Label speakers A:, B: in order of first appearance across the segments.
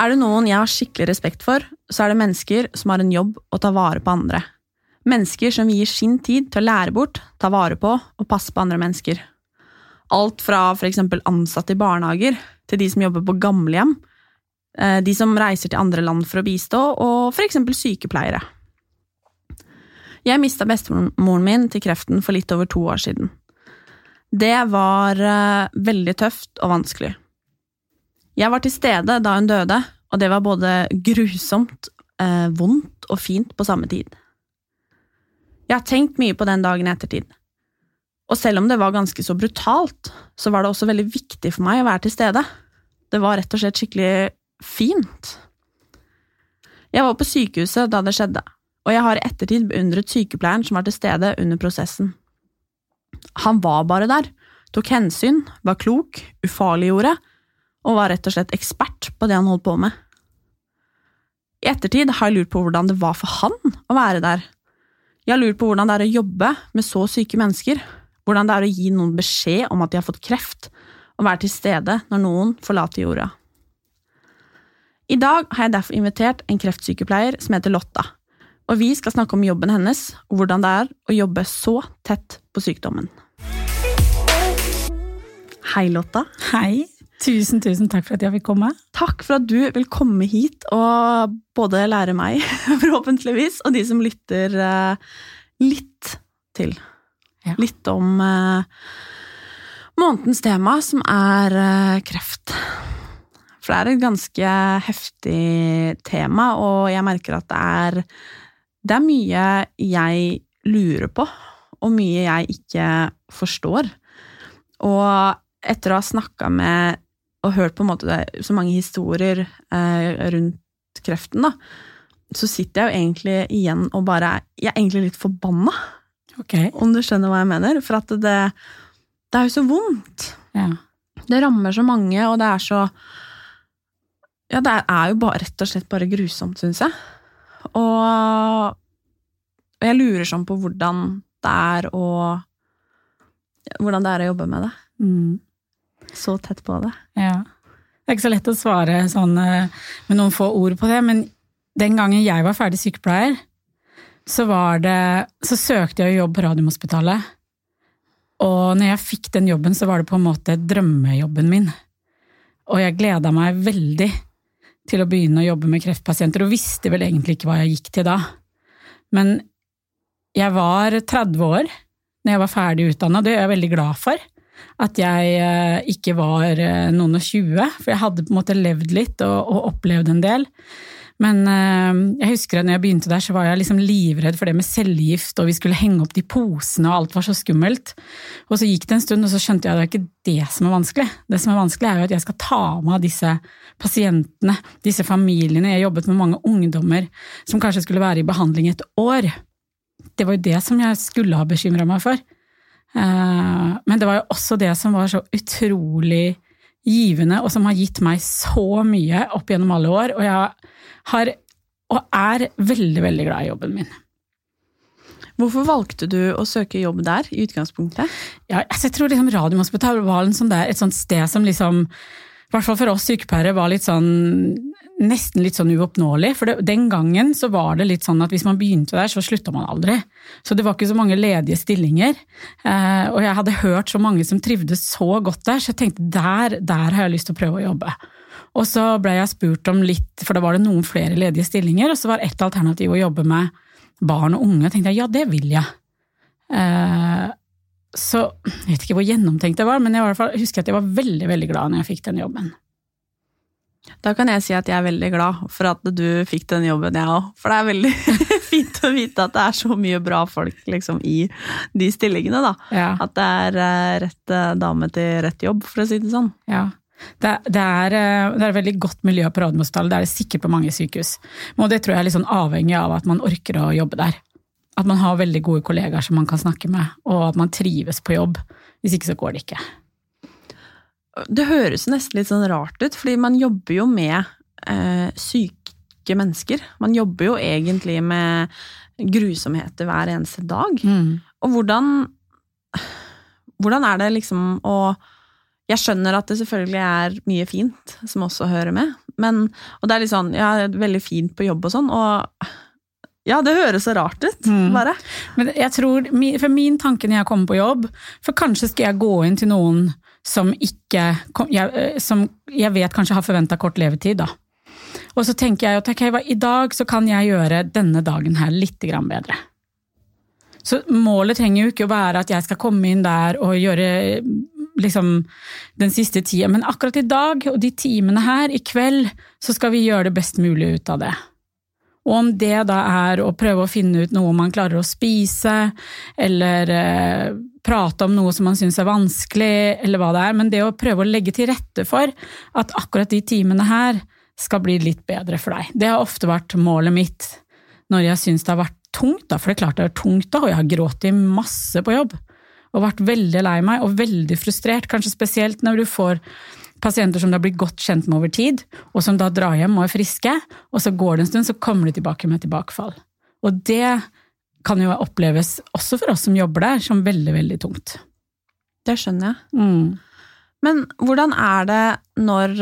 A: Er det noen jeg har skikkelig respekt for, så er det mennesker som har en jobb å ta vare på andre. Mennesker som gir sin tid til å lære bort, ta vare på og passe på andre mennesker. Alt fra eksempel ansatte i barnehager til de som jobber på gamlehjem, eh, de som reiser til andre land for å bistå, og eksempel sykepleiere. Jeg mista bestemoren min til kreften for litt over to år siden. Det var eh, veldig tøft og vanskelig. Jeg var til stede da hun døde, og det var både grusomt, eh, vondt og fint på samme tid. Jeg har tenkt mye på den dagen i ettertid. Og selv om det var ganske så brutalt, så var det også veldig viktig for meg å være til stede. Det var rett og slett skikkelig fint. Jeg var på sykehuset da det skjedde, og jeg har i ettertid beundret sykepleieren som var til stede under prosessen. Han var bare der, tok hensyn, var klok, ufarliggjorde, og var rett og slett ekspert på det han holdt på med. I ettertid har jeg lurt på hvordan det var for han å være der. Jeg har lurt på hvordan det er å jobbe med så syke mennesker, hvordan det er å gi noen beskjed om at de har fått kreft, og være til stede når noen forlater jorda. I dag har jeg derfor invitert en kreftsykepleier som heter Lotta, og vi skal snakke om jobben hennes og hvordan det er å jobbe så tett på sykdommen. Hei, Lotta.
B: Hei. Tusen, tusen takk for at jeg fikk komme.
A: Takk for at du vil komme hit og både lære meg, forhåpentligvis, og de som lytter, eh, litt til.
B: Ja.
A: Litt om eh, månedens tema, som er eh, kreft. For det er et ganske heftig tema, og jeg merker at det er, det er mye jeg lurer på, og mye jeg ikke forstår. Og etter å ha snakka med og hørt på en måte så mange historier eh, rundt kreften, da, så sitter jeg jo egentlig igjen og bare Jeg er egentlig litt forbanna,
B: Ok.
A: om du skjønner hva jeg mener. For at det, det er jo så vondt.
B: Ja.
A: Det rammer så mange, og det er så Ja, det er jo bare, rett og slett bare grusomt, syns jeg. Og, og jeg lurer sånn på hvordan det er å Hvordan det er å jobbe med det.
B: Mm.
A: Så tett på det.
B: ja. Det er ikke så lett å svare sånn eh, med noen få ord på det, men den gangen jeg var ferdig sykepleier, så det Så søkte jeg jobb på Radiumhospitalet. Og når jeg fikk den jobben, så var det på en måte drømmejobben min. Og jeg gleda meg veldig til å begynne å jobbe med kreftpasienter, og visste vel egentlig ikke hva jeg gikk til da. Men jeg var 30 år når jeg var ferdig utdanna, det er jeg veldig glad for. At jeg eh, ikke var eh, noen og tjue, for jeg hadde på en måte levd litt og, og opplevd en del. Men eh, jeg husker at når jeg begynte der, så var jeg liksom livredd for det med cellegift, og vi skulle henge opp de posene, og alt var så skummelt. Og så gikk det en stund, og så skjønte jeg at det er ikke det som er vanskelig. Det som er vanskelig, er jo at jeg skal ta meg av disse pasientene, disse familiene. Jeg jobbet med mange ungdommer som kanskje skulle være i behandling et år. Det var jo det som jeg skulle ha bekymra meg for. Eh, Men det var jo også det som var så utrolig givende, og som har gitt meg så mye opp gjennom alle år. Og jeg har, og er veldig, veldig glad i jobben min.
A: Hvorfor valgte du å søke jobb der, i utgangspunktet?
B: Ja, altså jeg tror liksom Radiumhospitalet var sånn et sånt sted som liksom i hvert fall for oss sykepleiere var litt sånn nesten litt sånn uoppnåelig. For det, den gangen så var det litt sånn at hvis man begynte der, så slutta man aldri. Så det var ikke så mange ledige stillinger. Eh, og jeg hadde hørt så mange som trivdes så godt der, så jeg tenkte der, der har jeg lyst til å prøve å jobbe. Og så ble jeg spurt om litt, for da var det noen flere ledige stillinger, og så var ett alternativ å jobbe med barn og unge. Og tenkte jeg ja, det vil jeg. Eh, så jeg vet ikke hvor gjennomtenkt det var, men jeg, var fall, husker at jeg var veldig veldig glad når jeg fikk den jobben.
A: Da kan jeg si at jeg er veldig glad for at du fikk den jobben, jeg òg. For det er veldig fint å vite at det er så mye bra folk liksom, i de stillingene, da.
B: Ja.
A: At det er eh, rett eh, dame til rett jobb, for å si det sånn.
B: Ja. Det, det, er, eh, det er et veldig godt miljø på Radiumhospitalet, det er det sikkert på mange sykehus. Og det tror jeg er litt sånn avhengig av at man orker å jobbe der. At man har veldig gode kollegaer som man kan snakke med, og at man trives på jobb. Hvis ikke så går det ikke.
A: Det høres nesten litt sånn rart ut, fordi man jobber jo med eh, syke mennesker. Man jobber jo egentlig med grusomheter hver eneste dag.
B: Mm.
A: Og hvordan Hvordan er det liksom å Jeg skjønner at det selvfølgelig er mye fint som også hører med, men Og det er litt sånn Ja, veldig fint på jobb og sånn, og ja, det høres så rart ut,
B: Mm.
A: bare.
B: Men jeg tror, for min tanke når jeg kommer på jobb, for kanskje skal jeg gå inn til noen som ikke eh, Som jeg vet kanskje har forventa kort levetid, da. Og så tenker jeg at okay, i dag så kan jeg gjøre denne dagen her litt bedre. Så målet trenger jo ikke å være at jeg skal komme inn der og gjøre liksom den siste tida, men akkurat i dag og de timene her, i kveld, så skal vi gjøre det best mulig ut av det. Og om det da er å prøve å finne ut noe man klarer å spise, eller eh, prate om noe som man syns er vanskelig, eller hva det er, men det å prøve å legge til rette for at akkurat de timene her skal bli litt bedre for deg. Det har ofte vært målet mitt når jeg syns det har vært tungt, da, for det er klart det er tungt da, og jeg har grått i masse på jobb. Og vært veldig lei meg, og veldig frustrert, kanskje spesielt når du får pasienter som du har blitt godt kjent med over tid, og som da drar hjem og er friske, og så går det en stund, så kommer de tilbake med tilbakefall. Og det kan jo oppleves, også for oss som jobber der, som veldig, veldig tungt.
A: Det skjønner jeg.
B: Mm.
A: Men hvordan er det når,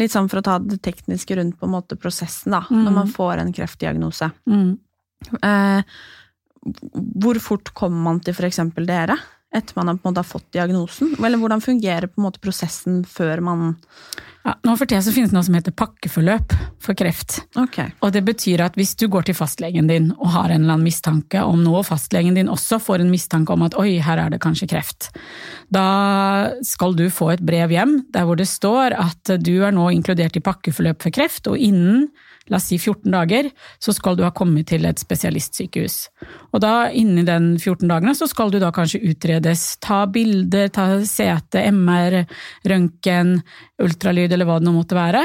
A: litt sånn for å ta det tekniske rundt på en måte prosessen, da,
B: Mm.
A: når man får en kreftdiagnose.
B: Mm.
A: Eh, hvor fort kommer man til for eksempel dere, etter man har fått diagnosen? Eller hvordan fungerer prosessen før man
B: Ja, nå for tida finnes det noe som heter pakkeforløp for kreft.
A: Okay.
B: Og det betyr at hvis du går til fastlegen din og har en eller annen mistanke om noe, og fastlegen din også får en mistanke om at oi, her er det kanskje kreft, da skal du få et brev hjem der hvor det står at du er nå inkludert i pakkeforløp for kreft, og innen la oss si 14 dager, så skal du ha kommet til et spesialistsykehus. Og da inni den 14 dagene så skal du da kanskje utredes, ta bilder, ta CT, MR, røntgen, ultralyd eller hva det nå måtte være.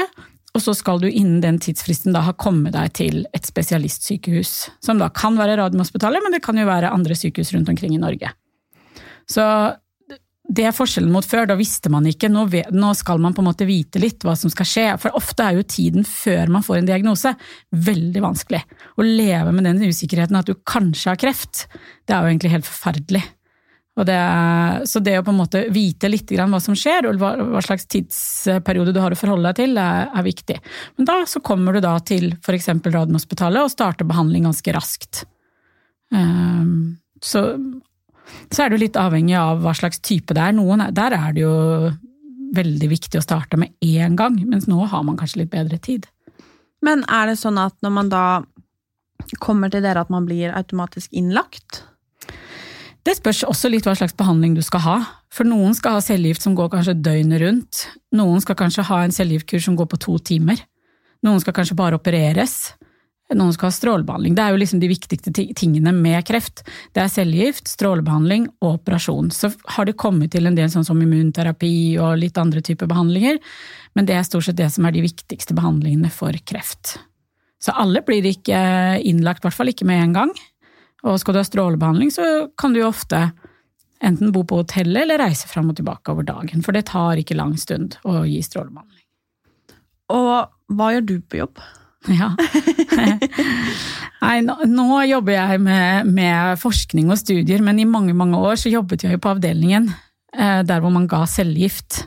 B: Og så skal du innen den tidsfristen da ha kommet deg til et spesialistsykehus. Som da kan være Radiumhospitalet, men det kan jo være andre sykehus rundt omkring i Norge. Så det er forskjellen mot før, da visste man ikke. Nå, nå skal man på en måte vite litt hva som skal skje. For ofte er jo tiden før man får en diagnose veldig vanskelig. Å leve med den usikkerheten at du kanskje har kreft, det er jo egentlig helt forferdelig. Det er, så det å på en måte vite litt hva som skjer, og hva, hva slags tidsperiode du har å forholde deg til, er, er viktig. Men da så kommer du da til f.eks. Radiumhospitalet og starter behandling ganske raskt. Um, så, så er det jo litt avhengig av hva slags type det er. Noen, er- der er det jo veldig viktig å starte med én gang, mens nå har man kanskje litt bedre tid.
A: Men er det sånn at når man da kommer til dere at man blir automatisk innlagt?
B: Det spørs også litt hva slags behandling du skal ha. For noen skal ha cellegift som går kanskje døgnet rundt. Noen skal kanskje ha en cellegiftkur som går på to timer. Noen skal kanskje bare opereres. Noen skal ha strålebehandling. Det er jo liksom de viktigste tingene med kreft. Det er cellegift, strålebehandling og operasjon. Så har det kommet til en del sånn som immunterapi og litt andre typer behandlinger, men det er stort sett det som er de viktigste behandlingene for kreft. Så alle blir ikke innlagt, i hvert fall ikke med en gang. Og skal du ha strålebehandling, så kan du jo ofte enten bo på hotellet eller reise fram og tilbake over dagen, for det tar ikke lang stund å gi strålebehandling.
A: Og hva gjør du på jobb?
B: Ja. Nei, nå, nå jobber jeg med, med forskning og studier, men i mange, mange år så jobbet jeg jo på avdelingen eh, der hvor man ga cellegift.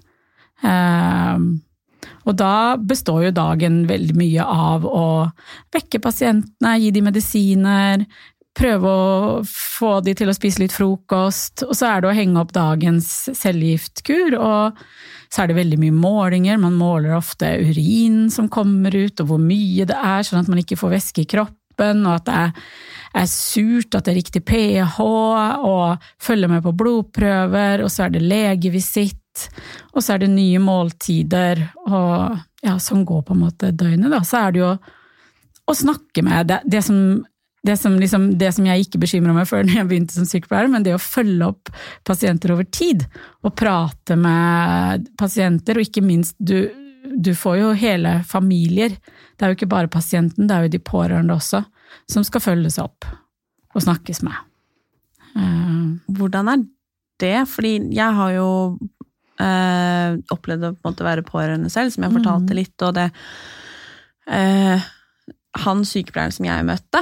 B: Eh, og da består jo dagen veldig mye av å vekke pasientene, gi dem medisiner, prøve å få de til å spise litt frokost, og så er det å henge opp dagens cellegiftkur, og så er det veldig mye målinger, man måler ofte urin som kommer ut, og hvor mye det er, sånn at man ikke får væske i kroppen, og at det er, er surt, at det er riktig pH, og følge med på blodprøver, og så er det legevisitt, og så er det nye måltider, og ja, som går på en måte døgnet, da. Så er det jo å snakke med det, det som det som, liksom, det som jeg ikke bekymra meg for når jeg begynte som sykepleier, men det å følge opp pasienter over tid, og prate med pasienter, og ikke minst du, du får jo hele familier. Det er jo ikke bare pasienten, det er jo de pårørende også, som skal følges opp. og snakkes med. Eh,
A: Hvordan er det? Fordi jeg har jo eh, opplevd å på være pårørende selv, som jeg fortalte
B: Mm.
A: litt, og det eh, Han sykepleieren som jeg møtte,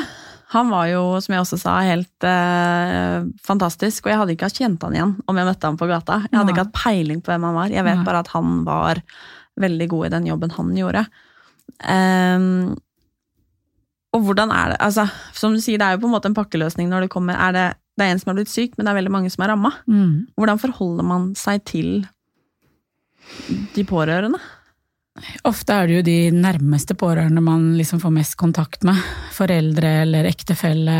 A: han var jo, som jeg også sa, helt eh, fantastisk, og jeg hadde ikke kjent han igjen om jeg møtte ham på gata. Jeg hadde
B: Nei.
A: ikke hatt peiling på hvem han var. Jeg vet
B: Nei.
A: bare at han var veldig god i den jobben han gjorde. Um, og hvordan er det altså, Som du sier, det er jo på en måte en pakkeløsning når det kommer er det, det er en som har blitt syk, men det er veldig mange som er ramma.
B: mm.
A: Hvordan forholder man seg til de pårørende?
B: Ofte er det jo de nærmeste pårørende man liksom får mest kontakt med. Foreldre eller ektefelle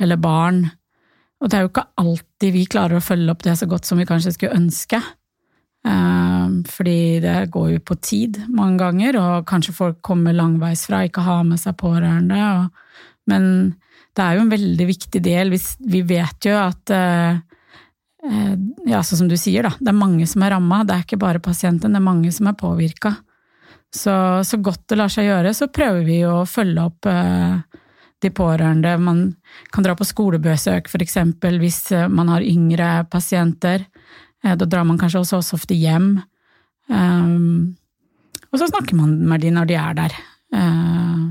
B: eller barn. Og det er jo ikke alltid vi klarer å følge opp det så godt som vi kanskje skulle ønske. Eh, Fordi det går jo på tid mange ganger, og kanskje folk kommer langveisfra, ikke har med seg pårørende. Men det er jo en veldig viktig del. Vi vet jo at eh, ja, sånn som du sier, da. Det er mange som er ramma. Det er ikke bare pasienten, det er mange som er påvirka. Så, så godt det lar seg gjøre, så prøver vi å følge opp eh, de pårørende. Man kan dra på skolebesøk, eksempel, hvis eh, man har yngre pasienter. Eh, da drar man kanskje også, ofte hjem. Um, og så snakker man med de når de er der, eh,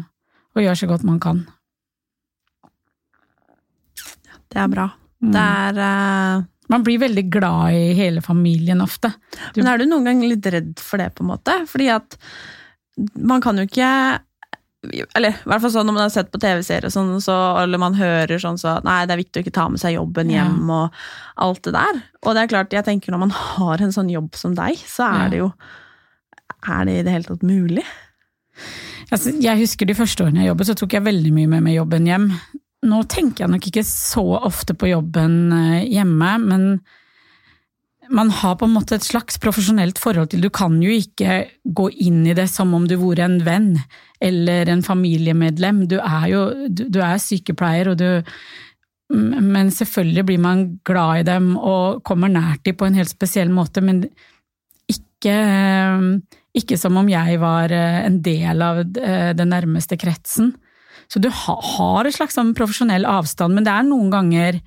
B: og gjør så godt man kan.
A: Det er bra.
B: Mm.
A: Det er eh,
B: Man blir veldig glad i hele familien ofte. Du-
A: Men er du noen gang litt redd for det, på en måte? Fordi at man kan jo ikke Eller i hvert fall sånn når man har sett på TV-serier, sånn, så, eller man hører sånn så Nei, det er viktig å ikke ta med seg jobben
B: Ja.
A: hjem, og alt det der. Og det er klart, jeg tenker når man har en sånn jobb som deg, så er
B: Ja.
A: det jo Er det i det hele tatt mulig?
B: Altså, jeg husker de første årene jeg jobbet, så tok jeg veldig mye med meg jobben hjem. Nå tenker jeg nok ikke så ofte på jobben eh, hjemme, men man har på en måte et slags profesjonelt forhold til Du kan jo ikke gå inn i det som om du vore en venn eller en familiemedlem. Du er jo du, du er sykepleier, og du Men selvfølgelig blir man glad i dem og kommer nært dem på en helt spesiell måte, men ikke, ikke som om jeg var eh, en del av eh, den nærmeste kretsen. Så du ha, har en slags sånn profesjonell avstand, men det er noen ganger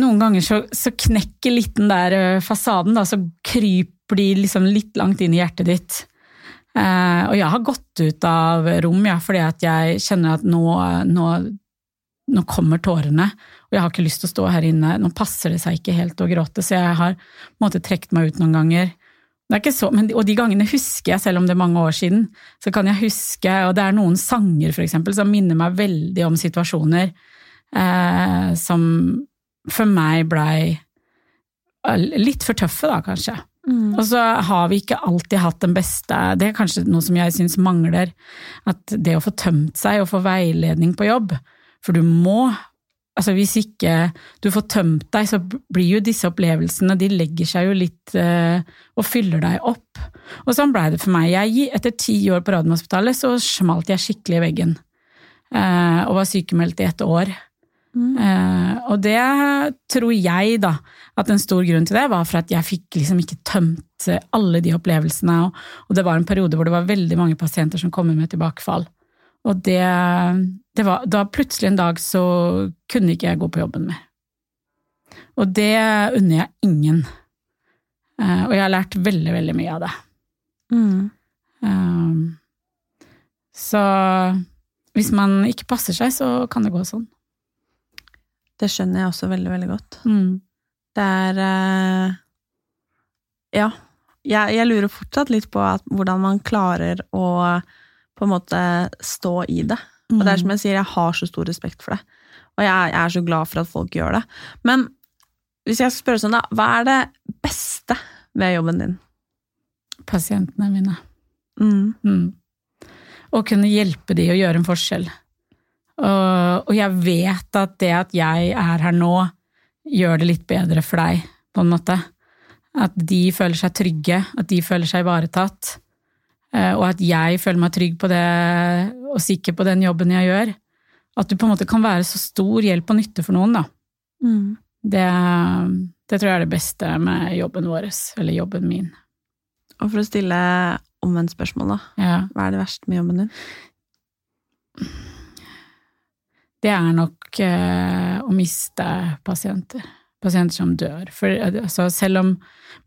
B: noen ganger så, så knekker litt den der eh, fasaden, da, så kryper de liksom litt langt inn i hjertet ditt. Eh, og jeg har gått ut av rom, ja, fordi at jeg kjenner at nå, nå, nå kommer tårene, og jeg har ikke lyst til å stå her inne. Nå passer det seg ikke helt å gråte, så jeg har på trukket meg ut noen ganger. Det er ikke så, men, og de gangene husker jeg, selv om det er mange år siden. Så kan jeg huske, og det er noen sanger for eksempel, som minner meg veldig om situasjoner eh, som for meg blei litt for tøffe, da, kanskje.
A: Mm.
B: Og så har vi ikke alltid hatt den beste Det er kanskje noe som jeg syns mangler. At det å få tømt seg og få veiledning på jobb. For du må Altså hvis ikke du får tømt deg, så blir jo disse opplevelsene De legger seg jo litt eh, og fyller deg opp. Og sånn blei det for meg. Jeg, etter ti år på Radiumhospitalet så smalt jeg skikkelig i veggen. Eh, og var sykemeldt i et år.
A: Mm.
B: Uh, og det tror jeg, da, at en stor grunn til det var for at jeg fikk liksom ikke tømt alle de opplevelsene, og, og det var en periode hvor det var veldig mange pasienter som kom med tilbakefall. Og det, det var Da plutselig en dag så kunne ikke jeg gå på jobben mer. Og det unner jeg ingen. Eh, og jeg har lært veldig, veldig mye av det.
A: Mm.
B: Eh, så hvis man ikke passer seg, så kan det gå sånn.
A: Det skjønner jeg også veldig, veldig godt.
B: Mm.
A: Det er eh, Ja. Jeg, jeg lurer fortsatt litt på at, hvordan man klarer å på en måte stå i det. Og det er som jeg sier, jeg har så stor respekt for det. Og jeg, jeg er så glad for at folk gjør det. Men hvis jeg skal spørre sånn, da, hva er det beste ved jobben din?
B: Pasientene mine.
A: Mm.
B: Mm. Å kunne hjelpe de å gjøre en forskjell. Og, og jeg vet at det at jeg er her nå, gjør det litt bedre for deg, på en måte. At de føler seg trygge, at de føler seg ivaretatt. Eh, Og at jeg føler meg trygg på det, og sikker på den jobben jeg gjør. At du på en måte kan være så stor hjelp og nytte for noen, da.
A: Mm.
B: Det, det tror jeg er det beste med jobben vår, eller jobben min.
A: Og for å stille omvendt spørsmål, da.
B: Ja.
A: Hva er det verste med jobben din?
B: det er nok eh, å miste pasienter. Pasienter som dør. For altså, selv om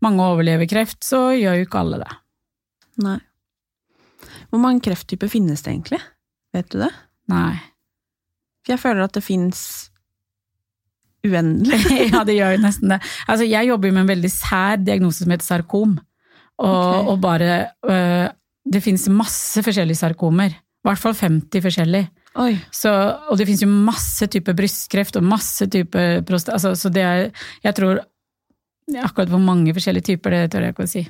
B: mange overlever kreft, så gjør jo ikke alle det.
A: Nei. Hvor mange krefttyper finnes det egentlig? Vet du det?
B: Nei.
A: For jeg føler at det fins uendelig.
B: ja, det gjør jo nesten det. Altså, jeg jobber jo med en veldig sær diagnose som heter sarkom. Og,
A: okay.
B: og bare øh, Det finnes masse forskjellige sarkomer. I hvert fall 50 forskjellige. Så, og det finnes jo masse typer brystkreft og masse typer prostat... Altså, så det er Jeg tror Akkurat hvor mange forskjellige typer, det tør jeg ikke å si.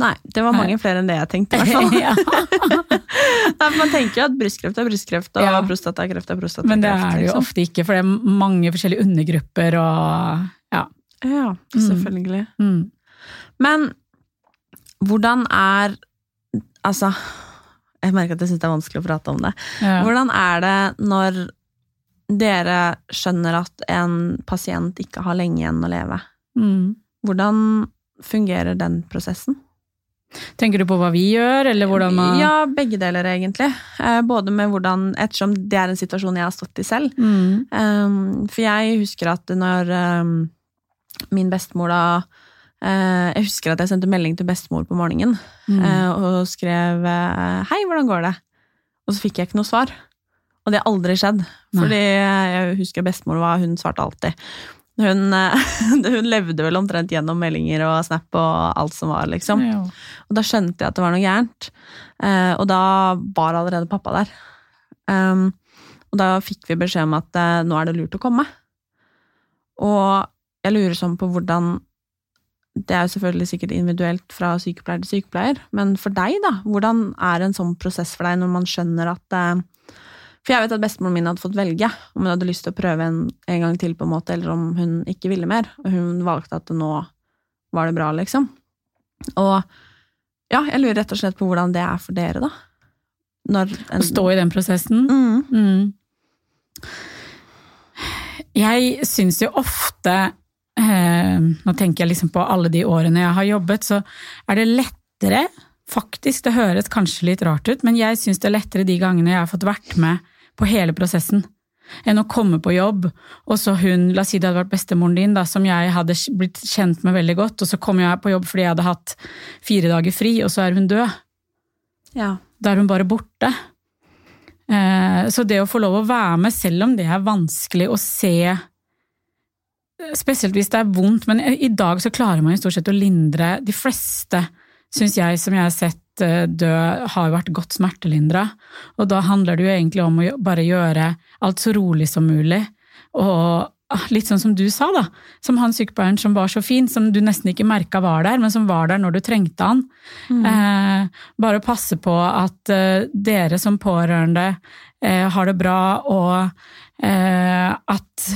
A: Nei, det var mange flere enn det jeg tenkte, i hvert fall. Nei, man tenker jo at brystkreft er brystkreft, og
B: Ja.
A: prostatakreft er prostatakreft.
B: Men det er det jo
A: liksom.
B: ofte ikke, for det er mange forskjellige undergrupper og Ja.
A: Ja,
B: Mm.
A: selvfølgelig.
B: Mm.
A: Men hvordan er Altså, jeg merker at jeg syns det er vanskelig å prate om det.
B: ja.
A: Hvordan er det når dere skjønner at en pasient ikke har lenge igjen å leve?
B: Mm.
A: Hvordan fungerer den prosessen?
B: Tenker du på hva vi gjør, eller hvordan man
A: Ja, begge deler, egentlig. Eh, Både med hvordan Ettersom det er en situasjon jeg har stått i selv.
B: Mm.
A: Um, for jeg husker at når um, min bestemor da eh, Jeg husker at jeg sendte melding til bestemor på morgenen
B: Mm.
A: eh, og skrev 'Hei, hvordan går det?' Og så fikk jeg ikke noe svar. Og det har aldri skjedd.
B: Nei.
A: Fordi jeg husker bestemor var, hun svarte alltid. Hun, eh, hun levde vel omtrent gjennom meldinger og snap og alt som var, liksom.
B: Ja.
A: Og da skjønte jeg at det var noe gærent. Eh, og da var allerede pappa der. Um, og da fikk vi beskjed om at eh, nå er det lurt å komme. Og jeg lurer sånn på hvordan Det er jo selvfølgelig sikkert individuelt fra sykepleier til sykepleier, men for deg, da? Hvordan er en sånn prosess for deg når man skjønner at For jeg vet at bestemoren min hadde fått velge om hun hadde lyst til å prøve en, en gang til, på en måte, eller om hun ikke ville mer. Og hun valgte at nå var det bra, liksom. Og ja, jeg lurer rett og slett på hvordan det er for dere, da. Når en,
B: Å stå i den prosessen.
A: mm,
B: Mm. Jeg syns jo ofte eh, Nå tenker jeg liksom på alle de årene jeg har jobbet, så er det lettere Faktisk, det høres kanskje litt rart ut, men jeg syns det er lettere de gangene jeg har fått vært med på hele prosessen, enn å komme på jobb, og så hun, la oss si det hadde vært bestemoren din, da, som jeg hadde blitt kjent med veldig godt, og så kom jeg på jobb fordi jeg hadde hatt fire dager fri, og så er hun død.
A: ja.
B: Da er hun bare borte. Eh, Så det å få lov å være med, selv om det er vanskelig å se Spesielt hvis det er vondt, men i dag så klarer man jo stort sett å lindre. De fleste, syns jeg, som jeg har sett eh, dø, har vært godt smertelindra. Og da handler det jo egentlig om å bare gjøre alt så rolig som mulig. Og ah, litt sånn som du sa, da. Som han sykepleieren som var så fin, som du nesten ikke merka var der, men som var der når du trengte han. Eh, bare passe på at eh, dere som pårørende eh, har det bra, og eh, at,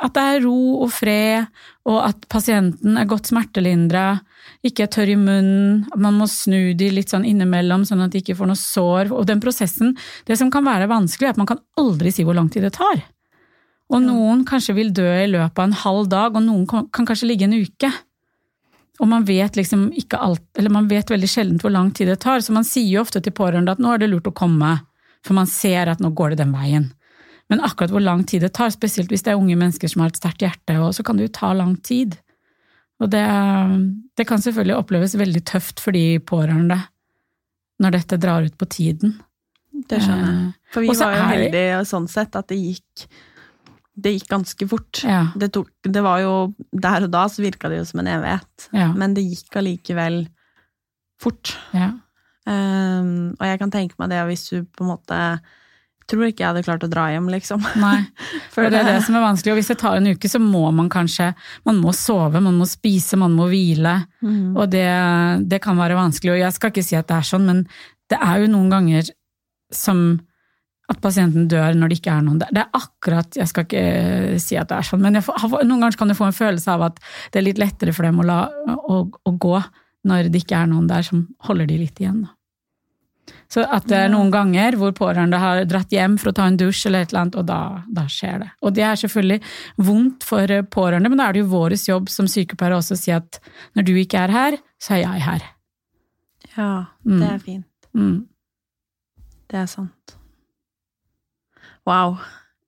B: at det er ro og fred, og at pasienten er godt smertelindra, ikke er tørr i munnen, at man må snu de litt sånn innimellom, sånn at de ikke får noe sår. Og den prosessen, det som kan være vanskelig, er at man kan aldri si hvor lang tid det tar. Og noen kanskje vil dø i løpet av en halv dag, og noen kan, kan kanskje ligge en uke. Og man vet liksom ikke alt, eller man vet veldig sjelden hvor lang tid det tar, så man sier jo ofte til pårørende at nå er det lurt å komme, for man ser at nå går det den veien. Men akkurat hvor lang tid det tar, spesielt hvis det er unge mennesker som har et sterkt hjerte, så kan det jo ta lang tid. Og det, det kan selvfølgelig oppleves veldig tøft for de pårørende når dette drar ut på tiden.
A: Det skjønner jeg.
B: Eh,
A: For vi
B: Også
A: var jo heldige sånn sett at det gikk det gikk ganske fort.
B: Ja,
A: Det, tok, det var jo Der og da så virka det jo som en evighet,
B: ja,
A: men det gikk allikevel fort.
B: ja.
A: Um, og jeg kan tenke meg det hvis du på en måte Tror ikke jeg hadde klart å dra hjem, liksom.
B: Nei.
A: For
B: det er det som er vanskelig, og hvis det tar en uke, så må man kanskje Man må sove, man må spise, man må hvile.
A: Mm.
B: Og det, det kan være vanskelig, og jeg skal ikke si at det er sånn, men det er jo noen ganger som at pasienten dør når det ikke er noen der. Det er akkurat, jeg skal ikke eh, si at det er sånn, men får, noen ganger kan du få en følelse av at det er litt lettere for dem å, la, å, å gå når det ikke er noen der som holder de litt igjen. Da. Så at det er noen ganger hvor pårørende har dratt hjem for å ta en dusj eller et eller annet, og da, da skjer det. Og det er selvfølgelig vondt for pårørende, men da er det jo vår jobb som sykepleiere også å si at når du ikke er her, så er jeg her.
A: Ja,
B: Mm.
A: det er fint.
B: Mm.
A: Det er sant. Wow.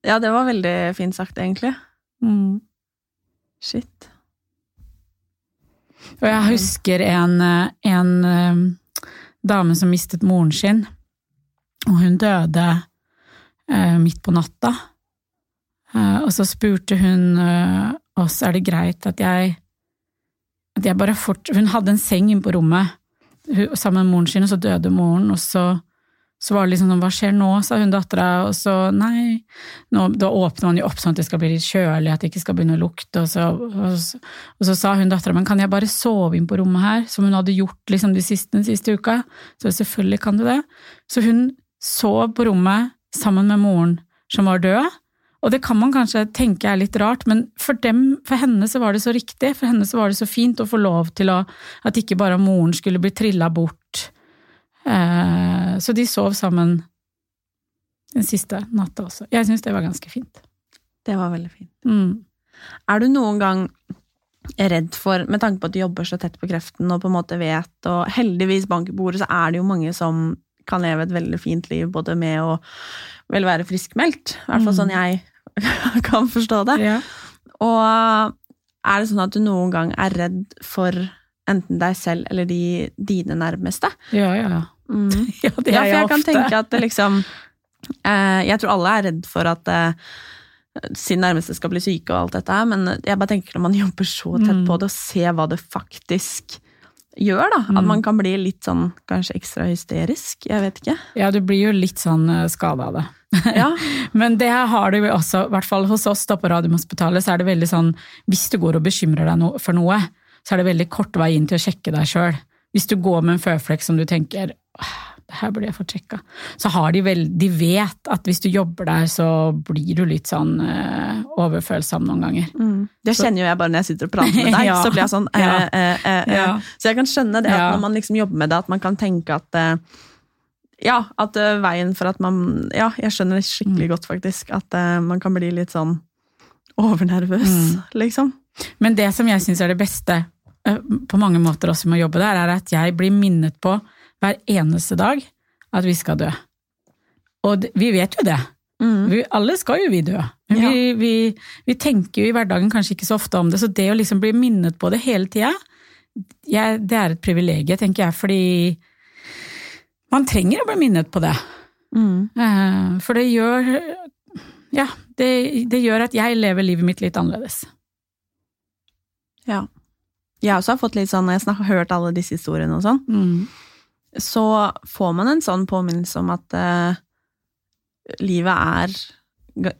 A: Ja, det var veldig fint sagt, egentlig.
B: Mm.
A: Shit.
B: Og jeg husker en, en eh, dame som mistet moren sin, og hun døde eh, midt på natta. Eh, og så spurte hun eh, oss er det greit at jeg at jeg bare fort, Hun hadde en seng inne på rommet sammen med moren sin, og så døde moren, og så, så var det liksom sånn, hva skjer nå, sa hun dattera, og så nei, nå, da åpner man jo opp sånn at det skal bli litt kjølig, at det ikke skal begynne å lukte, og så, og så, og så sa hun dattera, men kan jeg bare sove inn på rommet her, som hun hadde gjort liksom de siste, den siste uka? Så selvfølgelig kan du det. Så hun sov på rommet sammen med moren som var død, og det kan man kanskje tenke er litt rart, men for, dem, for henne så var det så riktig, for henne så var det så fint å få lov til å At ikke bare moren skulle bli trilla bort. Eh, så de sov sammen den siste natta også. Jeg syns det var ganske fint.
A: Det var veldig fint.
B: Mm.
A: Er du noen gang redd for, med tanke på at du jobber så tett på kreften og på en måte vet, og heldigvis bank i bordet, så er det jo mange som kan leve et veldig fint liv både med å vel være friskmeldt. I hvert fall
B: Mm.
A: sånn jeg kan forstå det.
B: Ja.
A: Og er det sånn at du noen gang er redd for enten deg selv eller de, dine nærmeste?
B: ja, ja, ja.
A: Mm.
B: Ja, det
A: Ja,
B: er
A: for
B: jeg
A: jeg kan tenke at det liksom eh, Jeg tror alle er redd for at eh, sin nærmeste skal bli syke og alt dette her, men jeg bare tenker når man jobber så tett
B: Mm.
A: på det, og ser hva det faktisk gjør, da. At
B: Mm.
A: man kan bli litt sånn kanskje ekstra hysterisk. Jeg vet ikke.
B: ja, du blir jo litt sånn skada av det.
A: Ja.
B: Men det har du jo også, i hvert fall hos oss da på Radiumhospitalet, så er det veldig sånn, hvis du går og bekymrer deg for noe, så er det veldig kort vei inn til å sjekke deg sjøl. Hvis du går med en føflekk som du tenker det her burde jeg fått sjekka, så har de vel De vet at hvis du jobber der, så blir du litt sånn eh, overfølsom noen ganger.
A: Mm. Det kjenner jo jeg bare når jeg sitter og prater med deg.
B: Ja.
A: Så blir jeg sånn eh, eh, eh, eh.
B: Ja.
A: Så jeg kan skjønne det at når man liksom jobber med det, at man kan tenke at Ja, at veien for at man Ja, jeg skjønner det skikkelig
B: Mm.
A: godt, faktisk. At man kan bli litt sånn overnervøs,
B: Mm.
A: liksom.
B: Men det som jeg syns er det beste på mange måter også med å jobbe der, er at jeg blir minnet på hver eneste dag at vi skal dø. Og vi vet jo det.
A: Mm.
B: Vi, alle skal jo vi dø. Men
A: Ja.
B: vi, vi, vi tenker jo i hverdagen kanskje ikke så ofte om det, så det å liksom bli minnet på det hele tida, det er et privilegium, tenker jeg, fordi man trenger å bli minnet på det.
A: Mm.
B: Eh, For det gjør Ja, det, det gjør at jeg lever livet mitt litt annerledes.
A: Ja. Jeg også har fått litt sånn, når jeg har hørt alle disse historiene og sånn,
B: Mm.
A: så får man en sånn påminnelse om at uh, livet er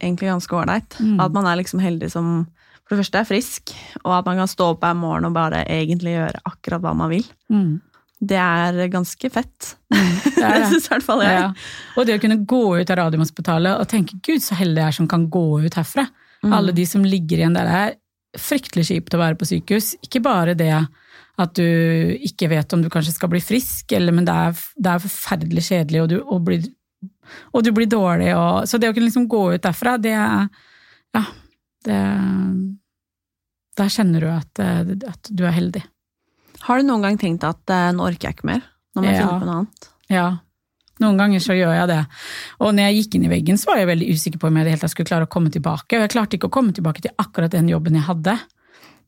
A: egentlig ganske ålreit.
B: Mm.
A: At man er liksom heldig som for det første er frisk, og at man kan stå opp hver morgen og bare egentlig gjøre akkurat hva man vil.
B: Mm.
A: Det er ganske fett.
B: Det
A: Det
B: er det.
A: syns i hvert fall jeg.
B: Ja. Og det å kunne gå ut av Radiumhospitalet og tenke 'gud, så heldig jeg er som kan gå ut herfra'.
A: Mm.
B: Alle de som ligger igjen der, det er fryktelig kjipt å være på sykehus. Ikke bare det at du ikke vet om du kanskje skal bli frisk, eller, men det er, det er forferdelig kjedelig, og du, og blir, og du blir dårlig. Og, så det å kunne liksom gå ut derfra, det Ja, det Der kjenner du at, at du er heldig.
A: Har du noen gang tenkt at eh, nå orker jeg ikke mer? Nå må jeg
B: Ja.
A: finne på noe annet?
B: Ja, noen ganger så gjør jeg det. Og når jeg gikk inn i veggen, så var jeg veldig usikker på om jeg det hele tatt skulle klare å komme tilbake. Og jeg klarte ikke å komme tilbake til akkurat den jobben jeg hadde.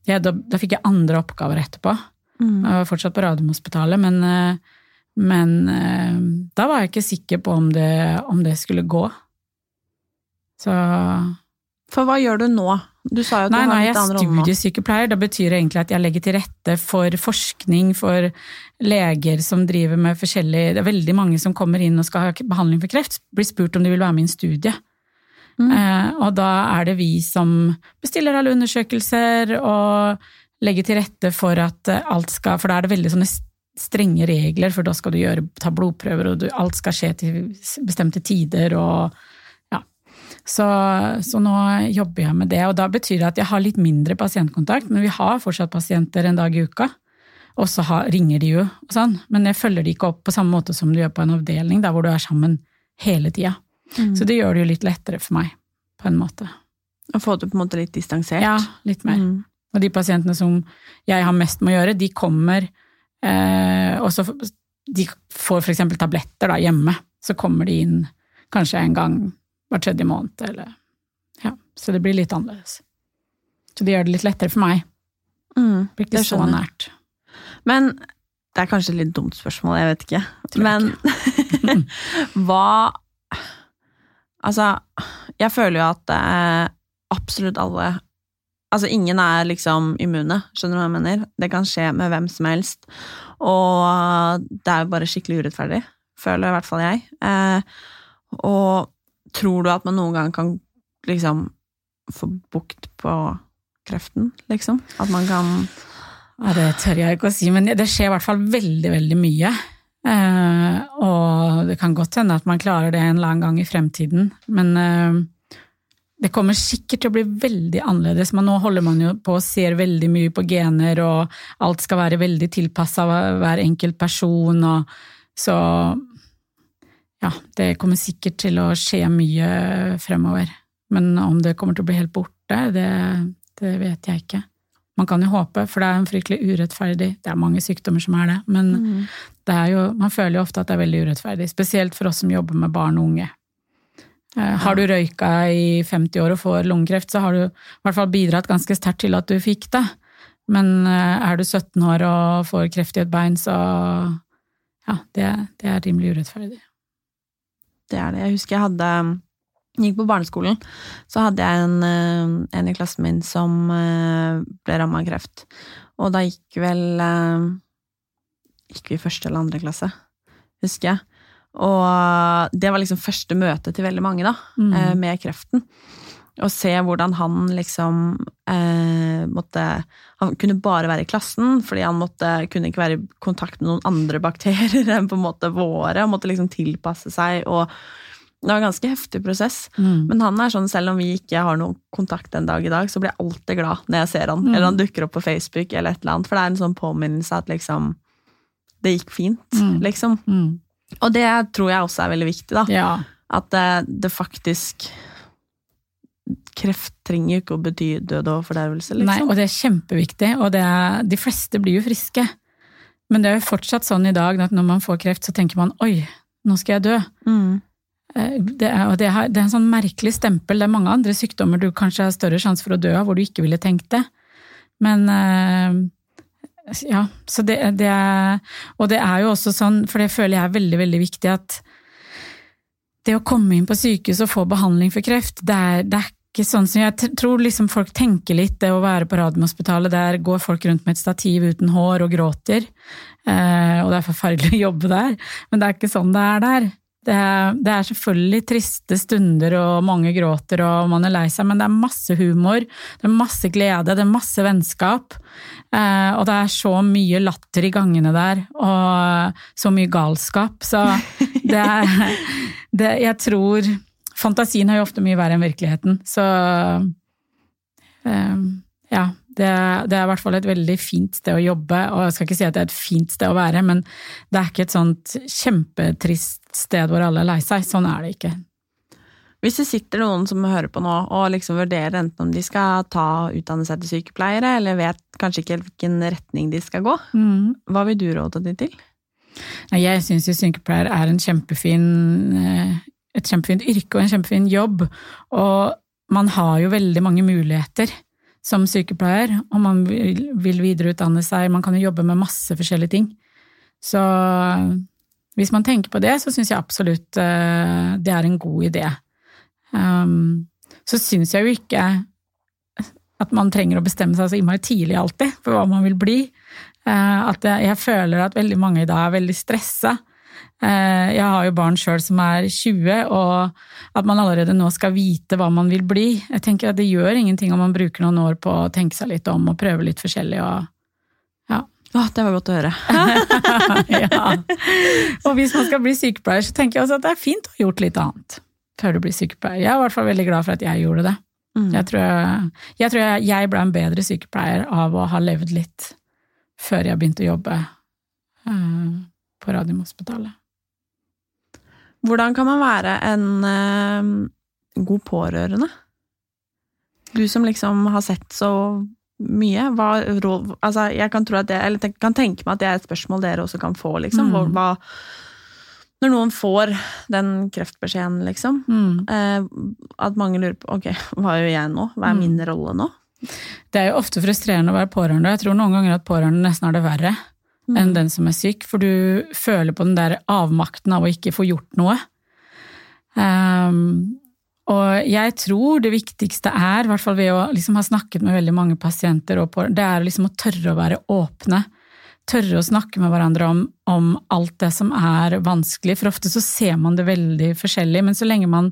B: Jeg, da, da fikk jeg andre oppgaver etterpå.
A: Mm.
B: Jeg var fortsatt på Radiumhospitalet, men, eh, men eh, da var jeg ikke sikker på om det, om det skulle gå. Så
A: For hva gjør du nå? Du sa jo at
B: Nei,
A: du har
B: nei,
A: litt
B: jeg
A: annen rolle nå.
B: studiesykepleier. Da betyr det egentlig at jeg legger til rette for forskning for leger som driver med forskjellig Det er veldig mange som kommer inn og skal ha behandling for kreft, blir spurt om de vil være med i en studie.
A: Mm.
B: Eh, og da er det vi som bestiller alle undersøkelser og legger til rette for at eh, alt skal For da er det veldig sånne strenge regler, for da skal du gjøre, ta blodprøver, og du, alt skal skje til bestemte tider og. Så, så nå jobber jeg med det, og da betyr det at jeg har litt mindre pasientkontakt, men vi har fortsatt pasienter en dag i uka. Og så har, ringer de jo, og sånn, men jeg følger de ikke opp på samme måte som du gjør på en avdeling, der hvor du er sammen hele tida.
A: Mm.
B: Så det gjør det jo litt lettere for meg, på en måte.
A: Å få det på en måte litt distansert.
B: Ja, litt mer.
A: Mm.
B: Og de pasientene som jeg har mest med å gjøre, de kommer eh, og så De får eksempel tabletter da, hjemme. Så kommer de inn kanskje en gang hver tredje måned, eller Ja, så det blir litt annerledes. Så det gjør det litt lettere for meg.
A: Mm,
B: Det blir ikke så nært.
A: Men det er kanskje et litt dumt spørsmål, jeg vet ikke.
B: Jeg
A: Men hva Altså, jeg føler jo at eh, absolutt alle Altså, ingen er liksom immune, skjønner du hva jeg mener? Det kan skje med hvem som helst, og det er jo bare skikkelig urettferdig, føler i hvert fall jeg. Eh, og tror du at man noen gang kan liksom få bukt på kreften, liksom? At man kan
B: Ja, det tør jeg ikke å si, men det skjer i hvert fall veldig, veldig mye. Eh, og det kan godt hende at man klarer det en eller annen gang i fremtiden, men eh, det kommer sikkert til å bli veldig annerledes. Men nå holder man jo på og ser veldig mye på gener, og alt skal være veldig tilpassa hver enkelt person, og så ja, det kommer sikkert til å skje mye fremover. Men om det kommer til å bli helt borte, det, det vet jeg ikke. Man kan jo håpe, for det er en fryktelig urettferdig Det er mange sykdommer som er det, men det er jo, man føler jo ofte at det er veldig urettferdig. Spesielt for oss som jobber med barn og unge. Eh, Har du røyka i 50 år og får lungekreft, så har du i hvert fall bidratt ganske sterkt til at du fikk det. Men eh, er du 17 år og får kreft i et bein, så ja, det, det er rimelig urettferdig.
A: Det er det. Jeg husker jeg hadde Gikk på barneskolen, så hadde jeg en, eh, en i klassen min som eh, ble ramma av kreft. Og da gikk vel eh, Gikk vi i første eller andre klasse, husker jeg. Og det var liksom første møte til veldig mange, da,
B: Mm.
A: eh, med kreften. Å se hvordan han liksom eh, måtte Han kunne bare være i klassen, fordi han måtte, kunne ikke være i kontakt med noen andre bakterier enn på en måte våre. Han måtte liksom tilpasse seg, og det var en ganske heftig prosess.
B: Mm.
A: Men han er sånn, selv om vi ikke har noen kontakt en dag i dag, så blir jeg alltid glad når jeg ser han.
B: Mm.
A: Eller han dukker opp på Facebook, eller et eller annet. For det er en sånn påminnelse at liksom Det gikk fint,
B: Mm.
A: liksom.
B: Mm.
A: Og det tror jeg også er veldig viktig, da.
B: Ja.
A: At det, det faktisk Kreft trenger jo ikke å bety død og fordervelse,
B: Nei,
A: liksom.
B: og det er kjempeviktig, og det er, de fleste blir jo friske. Men det er jo fortsatt sånn i dag at når man får kreft, så tenker man oi, nå skal jeg dø.
A: Mm.
B: Eh, Det er, det, er, det er en sånn merkelig stempel. Det er mange andre sykdommer du kanskje har større sjanse for å dø av, hvor du ikke ville tenkt det. Men eh, ja, så det, det er Og det er jo også sånn, for det føler jeg er veldig, veldig viktig, at det å komme inn på sykehus og få behandling for kreft, det er, det er ikke sånn som jeg tror liksom folk tenker litt, det å være på Radiumhospitalet, der går folk rundt med et stativ uten hår og gråter, eh, og det er forferdelig å jobbe der, men det er ikke sånn det er der. Det det er selvfølgelig triste stunder, og mange gråter, og man er lei seg, men det er masse humor, det er masse glede, det er masse vennskap. Eh, og det er så mye latter i gangene der, og så mye galskap. Så det det, Jeg tror Fantasien er jo ofte mye verre enn virkeligheten, så eh, ja. Det, det er i hvert fall et veldig fint sted å jobbe, og jeg skal ikke si at det er et fint sted å være, men det er ikke et sånt kjempetrist sted hvor alle er lei seg. Sånn er det ikke.
A: Hvis det sitter noen som hører på nå og liksom vurderer enten om de skal ta utdanne seg til sykepleiere, eller vet kanskje ikke hvilken retning de skal gå, hva vil du råde de til?
B: Jeg syns jo sykepleier er en kjempefin, eh, et kjempefint yrke og en kjempefin jobb, og man har jo veldig mange muligheter som sykepleier, og man vil videreutdanne seg, man kan jo jobbe med masse forskjellige ting. Så hvis man tenker på det, så syns jeg absolutt eh, det er en god idé. Um, så syns jeg jo ikke at man trenger å bestemme seg så innmari tidlig alltid for hva man vil bli. Eh, At jeg føler at veldig mange i dag er veldig stressa. Eh, Jeg har jo barn sjøl som er 20, og at man allerede nå skal vite hva man vil bli. Jeg tenker at Det gjør ingenting om man bruker noen år på å tenke seg litt om og prøve litt forskjellig. Og, ja.
A: Å, det var godt å høre.
B: ja. Og hvis man skal bli sykepleier, så tenker jeg også at det er fint å ha gjort litt annet før du blir sykepleier. Jeg er i hvert fall veldig glad for at jeg gjorde det.
A: Mm.
B: Jeg tror jeg, jeg, tror jeg, jeg ble en bedre sykepleier av å ha levd litt før jeg begynte å jobbe uh, på Radiumhospitalet.
A: Hvordan kan man være en uh, god pårørende? Du som liksom har sett så mye. Hva, altså jeg kan, tro at det, kan tenke meg at det er et spørsmål dere også kan få. Liksom.
B: Mm.
A: Hva, Når noen får den kreftbeskjeden, liksom,
B: Mm.
A: eh, at mange lurer på ok, hva gjør jeg nå? Hva er min rolle nå?
B: Det er jo ofte frustrerende å være pårørende, jeg tror noen ganger at pårørende nesten har det verre enn den som er syk, for du føler på den der avmakten av å ikke få gjort noe. Um, og jeg tror det viktigste er, i hvert fall ved å liksom ha snakket med veldig mange pasienter, det er liksom å tørre å være åpne. Tørre å snakke med hverandre om, om alt det som er vanskelig, for ofte så ser man det veldig forskjellig, men så lenge man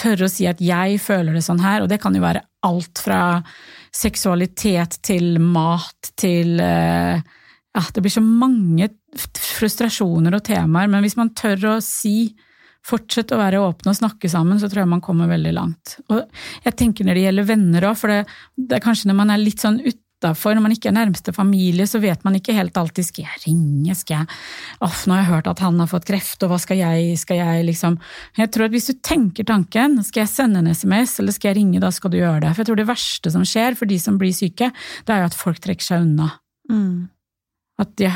B: tørre å si at jeg føler det sånn her, og det kan jo være alt fra seksualitet til mat til eh, Ja, det blir så mange frustrasjoner og temaer, men hvis man tør å si Fortsett å være åpne og snakke sammen, så tror jeg man kommer veldig langt. Og jeg tenker når det gjelder venner òg, for det, det er kanskje når man er litt sånn utafor, når man ikke er nærmeste familie, så vet man ikke helt alltid skal jeg ringe, skal jeg Off, nå har jeg hørt at han har fått kreft, og hva skal jeg, skal jeg liksom Jeg tror at hvis du tenker tanken, skal jeg sende en SMS, eller skal jeg ringe, da skal du gjøre det. For jeg tror det verste som skjer for de som blir syke, det er jo at folk trekker seg unna.
A: Mm.
B: At, jeg,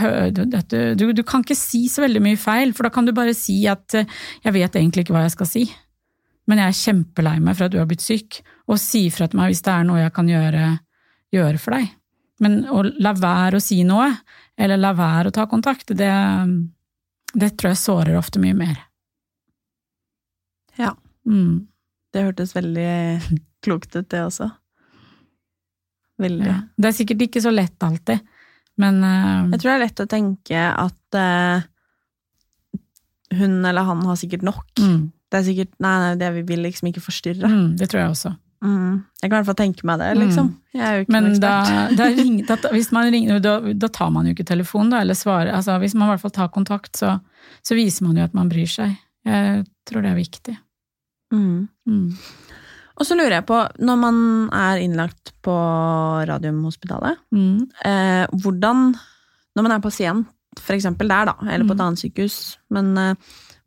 B: at du, du, kan ikke si så veldig mye feil, for da kan du bare si at eh, jeg vet egentlig ikke hva jeg skal si, men jeg er kjempelei meg for at du har blitt syk, og si ifra til meg hvis det er noe jeg kan gjøre, gjøre for deg. Men å la være å si noe, eller la være å ta kontakt, det, det tror jeg sårer ofte mye mer.
A: Ja.
B: Mm.
A: Det hørtes veldig klokt ut, det også. Veldig.
B: Ja. Det er sikkert ikke så lett alltid, men uh,
A: Jeg tror det er lett å tenke at uh, hun eller han har sikkert nok.
B: mm,
A: Det er sikkert Nei, nei, det vi vil liksom ikke forstyrre.
B: mm, det tror jeg også.
A: Mm. Jeg kan i hvert fall tenke meg det, liksom. Jeg er jo ikke
B: Men
A: noen
B: da,
A: ekspert.
B: da, ring, da, hvis man ringer, da, da tar man jo ikke telefonen, da, eller svarer. Altså, hvis man i hvert fall tar kontakt, så, så viser man jo at man bryr seg. Jeg tror det er viktig.
A: Mm. Og så lurer jeg på, når man er innlagt på Radiumhospitalet,
B: Mm.
A: eh, hvordan Når man er pasient, for eksempel der, da, eller på et
B: Mm.
A: annet sykehus, men eh,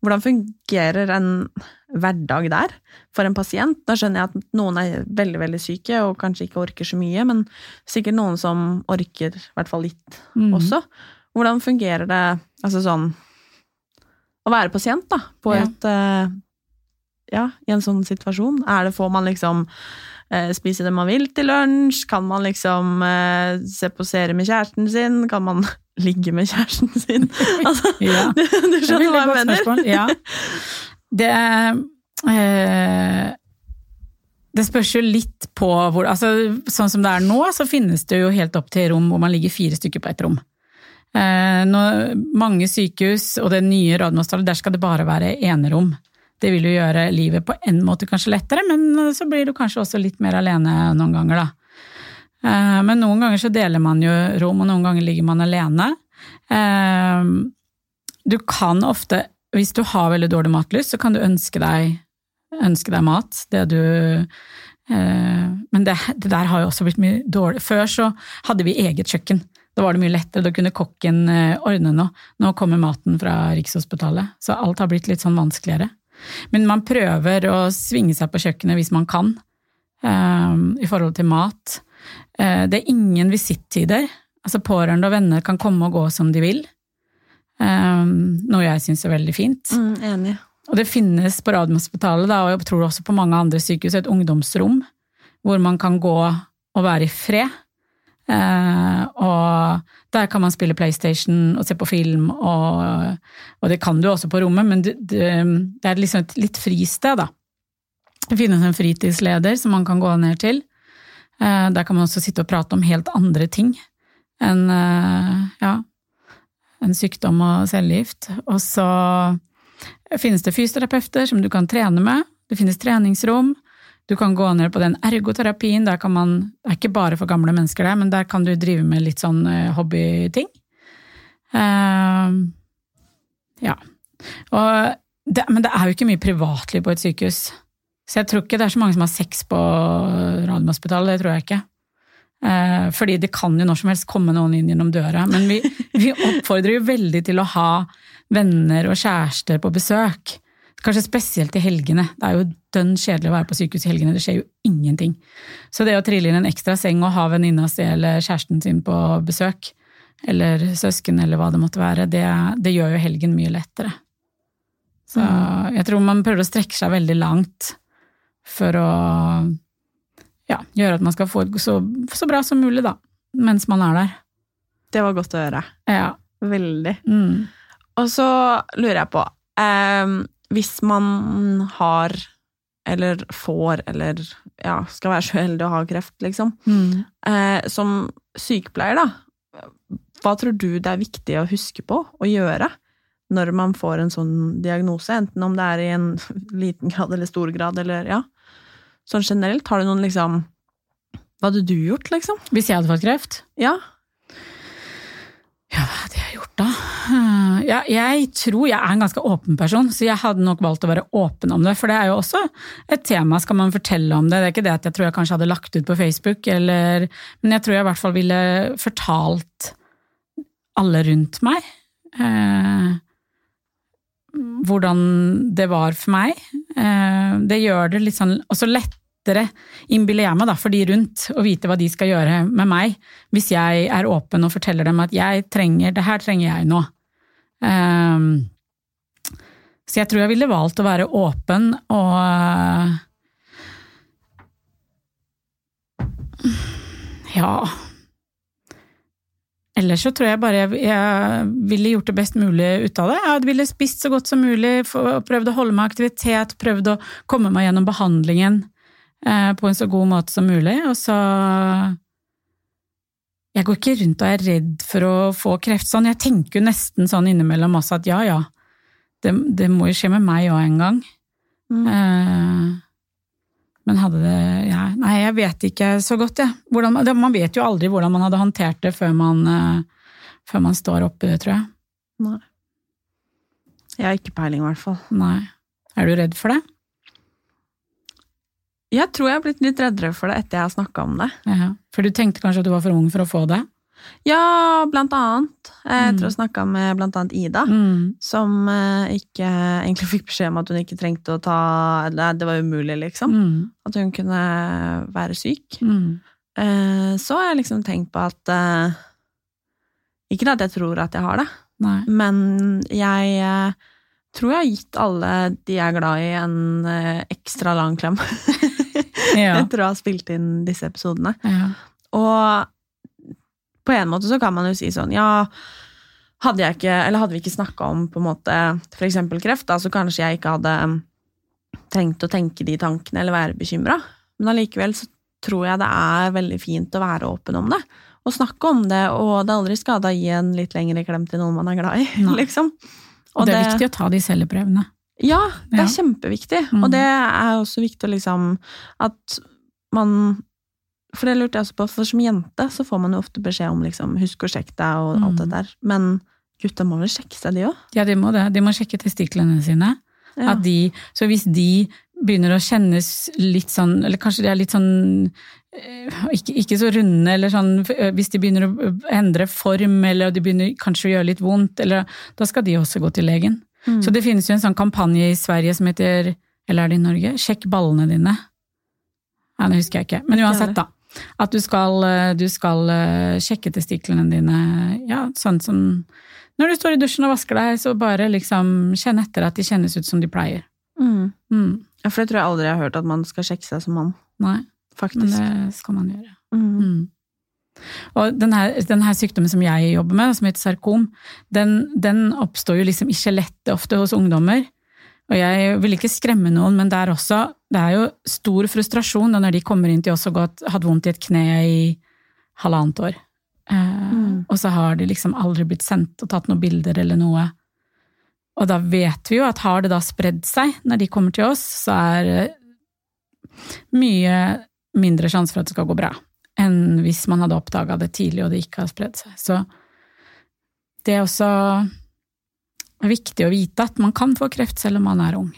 A: hvordan fungerer en hverdag der for en pasient? Da skjønner jeg at noen er veldig, veldig syke og kanskje ikke orker så mye, men sikkert noen som orker i hvert fall litt
B: Mm.
A: også. Hvordan fungerer det altså sånn å være pasient, da, på
B: Ja.
A: et eh, Ja, i en sånn situasjon? Er det, får man liksom eh, spise det man vil til lunsj? Kan man liksom eh, se på serie med kjæresten sin? Kan man ligge med kjæresten sin? Altså,
B: Ja.
A: du, du
B: er
A: skjønner hva jeg mener?
B: Ja. Det, eh, det spørs jo litt på hvor altså, Sånn som det er nå, så finnes det jo helt opp til rom hvor man ligger fire stykker på ett rom. Eh, nå, mange sykehus og det nye Radiumhospitalet, der skal det bare være enerom. Det vil jo gjøre livet på en måte kanskje lettere, men så blir du kanskje også litt mer alene noen ganger, da. Eh, Men noen ganger så deler man jo rom, og noen ganger ligger man alene. Eh, Du kan ofte, hvis du har veldig dårlig matlyst, så kan du ønske deg, ønske deg mat. Det du eh, Men det, det der har jo også blitt mye dårlig. Før så hadde vi eget kjøkken. Da var det mye lettere, da kunne kokken eh, ordne noe. Nå kommer maten fra Rikshospitalet, så alt har blitt litt sånn vanskeligere. Men man prøver å svinge seg på kjøkkenet hvis man kan, eh, i forhold til mat. Eh, det er ingen visittider. Altså pårørende og venner kan komme og gå som de vil. Eh, noe jeg syns er veldig fint.
A: Mm, enig.
B: Og det finnes på Radiumhospitalet, og jeg tror også på mange andre sykehus, et ungdomsrom hvor man kan gå og være i fred. Eh, og der kan man spille PlayStation og se på film, og, og det kan du også på rommet, men det, det, er liksom et litt fristed, da. Det finnes en fritidsleder som man kan gå ned til. Eh, der kan man også sitte og prate om helt andre ting enn eh, ja, en sykdom og cellegift. Og så finnes det fysioterapeuter som du kan trene med. Det finnes treningsrom. Du kan gå ned på den ergoterapien. Der kan man, det er ikke bare for gamle mennesker der, men der kan du drive med litt sånn eh, hobbyting. Uh, ja. Det, men det er jo ikke mye privatliv på et sykehus. Så jeg tror ikke det er så mange som har sex på Radiumhospitalet, det tror jeg ikke. Uh, fordi det kan jo når som helst komme noen inn gjennom døra. Men vi, vi oppfordrer jo veldig til å ha venner og kjærester på besøk. Kanskje spesielt i helgene. Det er jo dønn kjedelig å være på sykehus i helgene, det skjer jo ingenting. Så det å trille inn en ekstra seng og ha venninna si eller kjæresten sin på besøk, eller søsken eller hva det måtte være, det, det gjør jo helgen mye lettere. Så jeg tror man prøver å strekke seg veldig langt for å ja, gjøre at man skal få det så, så bra som mulig, da. Mens man er der.
A: Det var godt å høre.
B: Ja.
A: Veldig.
B: Mm.
A: Og så lurer jeg på eh, Hvis man har, eller får, eller ja, skal være så heldig å ha kreft, liksom.
B: Mm.
A: Eh, som sykepleier, da, hva tror du det er viktig å huske på å gjøre når man får en sånn diagnose, enten om det er i en liten grad eller stor grad, eller ja, sånn generelt? Har du noen liksom Hva hadde du gjort, liksom?
B: Hvis jeg hadde fått kreft?
A: Ja.
B: Ja, hva hadde jeg gjort da? Eh, Ja, jeg tror jeg er en ganske åpen person, så jeg hadde nok valgt å være åpen om det. For det er jo også et tema, skal man fortelle om det. Det er ikke det at jeg tror jeg kanskje hadde lagt ut på Facebook, eller, men jeg tror jeg i hvert fall ville fortalt alle rundt meg eh, hvordan det var for meg. Eh, det gjør det litt sånn også lettere, innbiller jeg meg, da, for de rundt, å vite hva de skal gjøre med meg, hvis jeg er åpen og forteller dem at jeg trenger, det her trenger jeg nå. Um, så jeg tror jeg ville valgt å være åpen og Ja Ellers så tror jeg bare jeg, jeg ville gjort det best mulig ut av det. Jeg ville spist så godt som mulig, prøvd å holde meg i aktivitet, prøvd å komme meg gjennom behandlingen eh, på en så god måte som mulig. Og så Jeg går ikke rundt og er redd for å få kreft sånn. Jeg tenker jo nesten sånn innimellom også at ja, ja, det, det må jo skje med meg òg en gang.
A: Mm.
B: Eh, men hadde det ja, Nei, jeg vet ikke så godt, jeg. Ja. man- Man vet jo aldri hvordan man hadde håndtert det før man, eh, før man står oppi det, tror jeg.
A: Nei. Jeg har ikke peiling, i hvert fall.
B: Nei. Er du redd for det?
A: Jeg tror jeg har blitt litt reddere for det etter jeg har snakka om det.
B: Ja. For du tenkte kanskje at du var for ung for å få det?
A: Ja, blant annet. Jeg
B: Mm.
A: å ha snakka med blant annet Ida,
B: Mm.
A: som eh, ikke egentlig fikk beskjed om at hun ikke trengte å ta det var umulig, liksom.
B: Mm.
A: At hun kunne være syk.
B: Mm.
A: Eh, så har jeg liksom tenkt på at eh, Ikke at jeg tror at jeg har det,
B: Nei.
A: men jeg tror jeg har gitt alle de jeg er glad i, en ekstra lang klem.
B: Ja.
A: Etter å ha spilt inn disse episodene.
B: Ja.
A: Og på en måte så kan man jo si sånn, ja, hadde jeg ikke, eller hadde vi ikke snakka om på en måte eksempel kreft, da, så kanskje jeg ikke hadde trengt å tenke de tankene eller være bekymra. Men allikevel så tror jeg det er veldig fint å være åpen om det. Og snakke om det, og det er aldri skada å gi en litt lengre klem til noen man er glad i. Liksom.
B: Og det er viktig å ta de celleprøvene.
A: Ja, det er kjempeviktig.
B: Mm.
A: Og det er også viktig liksom At man For det lurte jeg også på, for som jente så får man jo ofte beskjed om liksom Husk å sjekke deg og alt
B: Mm.
A: det der. Men gutta må vel sjekke seg, de òg?
B: Ja, de må det. De må sjekke testiklene sine.
A: Ja.
B: At de, så hvis de begynner å kjennes litt sånn, eller kanskje de er litt sånn eh, ikke, ikke så runde, eller sånn eh, hvis de begynner å endre form, eller de begynner kanskje å gjøre litt vondt, eller, da skal de også gå til legen.
A: Mm.
B: Så det finnes jo en sånn kampanje i Sverige som heter, eller er det i Norge, Sjekk ballene dine. Ja, det husker jeg ikke. Men uansett, da. At du skal, eh, du skal eh, sjekke testiklene dine, ja, sånn som når du står i dusjen og vasker deg, så bare liksom kjenn etter at de kjennes ut som de pleier.
A: Mm.
B: Mm.
A: Ja, for det tror jeg aldri jeg har hørt at man skal sjekke seg som mann.
B: Nei, men det skal man gjøre.
A: Mm.
B: Og den her, sykdommen som jeg jobber med, som heter sarkom, den, den oppstår jo liksom i skjelettet ofte hos ungdommer. Og jeg vil ikke skremme noen, men det er også det er jo stor frustrasjon når de kommer inn til oss og hadde vondt i et kne i halvannet år. Eh,
A: Mm.
B: Og så har de liksom aldri blitt sendt og tatt noen bilder eller noe. Og da vet vi jo at har det da spredd seg når de kommer til oss, så er det mye mindre sjanse for at det skal gå bra enn hvis man hadde oppdaga det tidlig og det ikke har spredd seg. Så det er også viktig å vite at man kan få kreft selv om man er ung.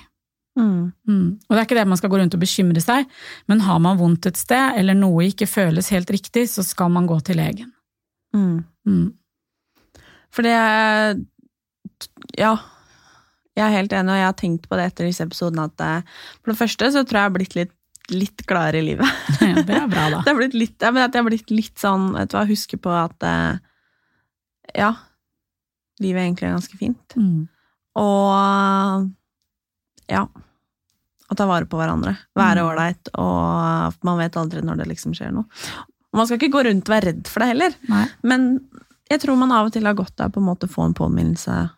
A: Mm.
B: Mm. Og det er ikke det man skal gå rundt og bekymre seg, men har man vondt et sted, eller noe ikke føles helt riktig, så skal man gå til legen.
A: Mm.
B: Mm.
A: For det Ja. Jeg er helt enig, og jeg har tenkt på det etter disse episodene at eh, for det første så tror jeg jeg har blitt litt, litt gladere i livet.
B: Ja, det er bra, da.
A: Det har blitt litt, ja, men at jeg har blitt litt sånn, vet du hva, husker på at eh, ja, livet egentlig er ganske fint.
B: Mm.
A: Og Ja. Å ta vare på hverandre. Være
B: Mm.
A: og man vet aldri når det liksom skjer noe. Og man skal ikke gå rundt og være redd for det heller,
B: Nei.
A: men jeg tror man av og til har godt av på en måte å få en påminnelse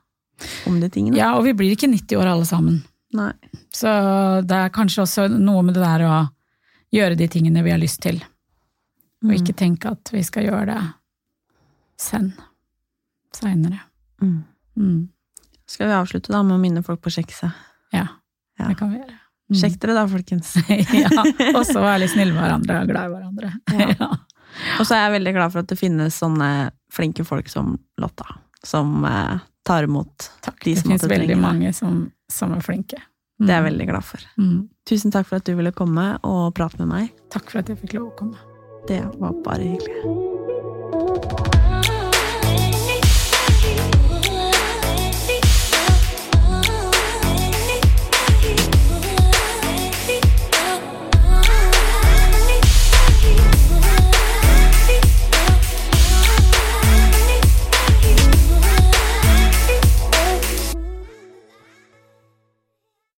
A: om de tingene.
B: Ja, og vi blir ikke 90 år alle sammen.
A: Nei.
B: Så det er kanskje også noe med det der å gjøre de tingene vi har lyst til. Og
A: Mm.
B: ikke tenke at vi skal gjøre det sen. Seinere.
A: Mm.
B: Mm.
A: Skal vi avslutte da med å minne folk på å sjekke seg?
B: Ja,
A: Ja.
B: det kan vi gjøre. Mm.
A: Sjekk dere da, folkens.
B: ja, og så være litt snille med hverandre og glad i hverandre.
A: Ja.
B: Ja.
A: Og så er jeg veldig glad for at det finnes sånne flinke folk som Lotta, som eh, tar imot
B: Takk.
A: de
B: Det
A: som
B: finnes
A: måtte
B: veldig
A: trenge det.
B: mange som, som er flinke.
A: Det er jeg
B: Mm.
A: veldig glad for.
B: Mm.
A: Tusen takk for at du ville komme og prate med meg.
B: Takk for at jeg fikk lov å komme.
A: Det var bare hyggelig.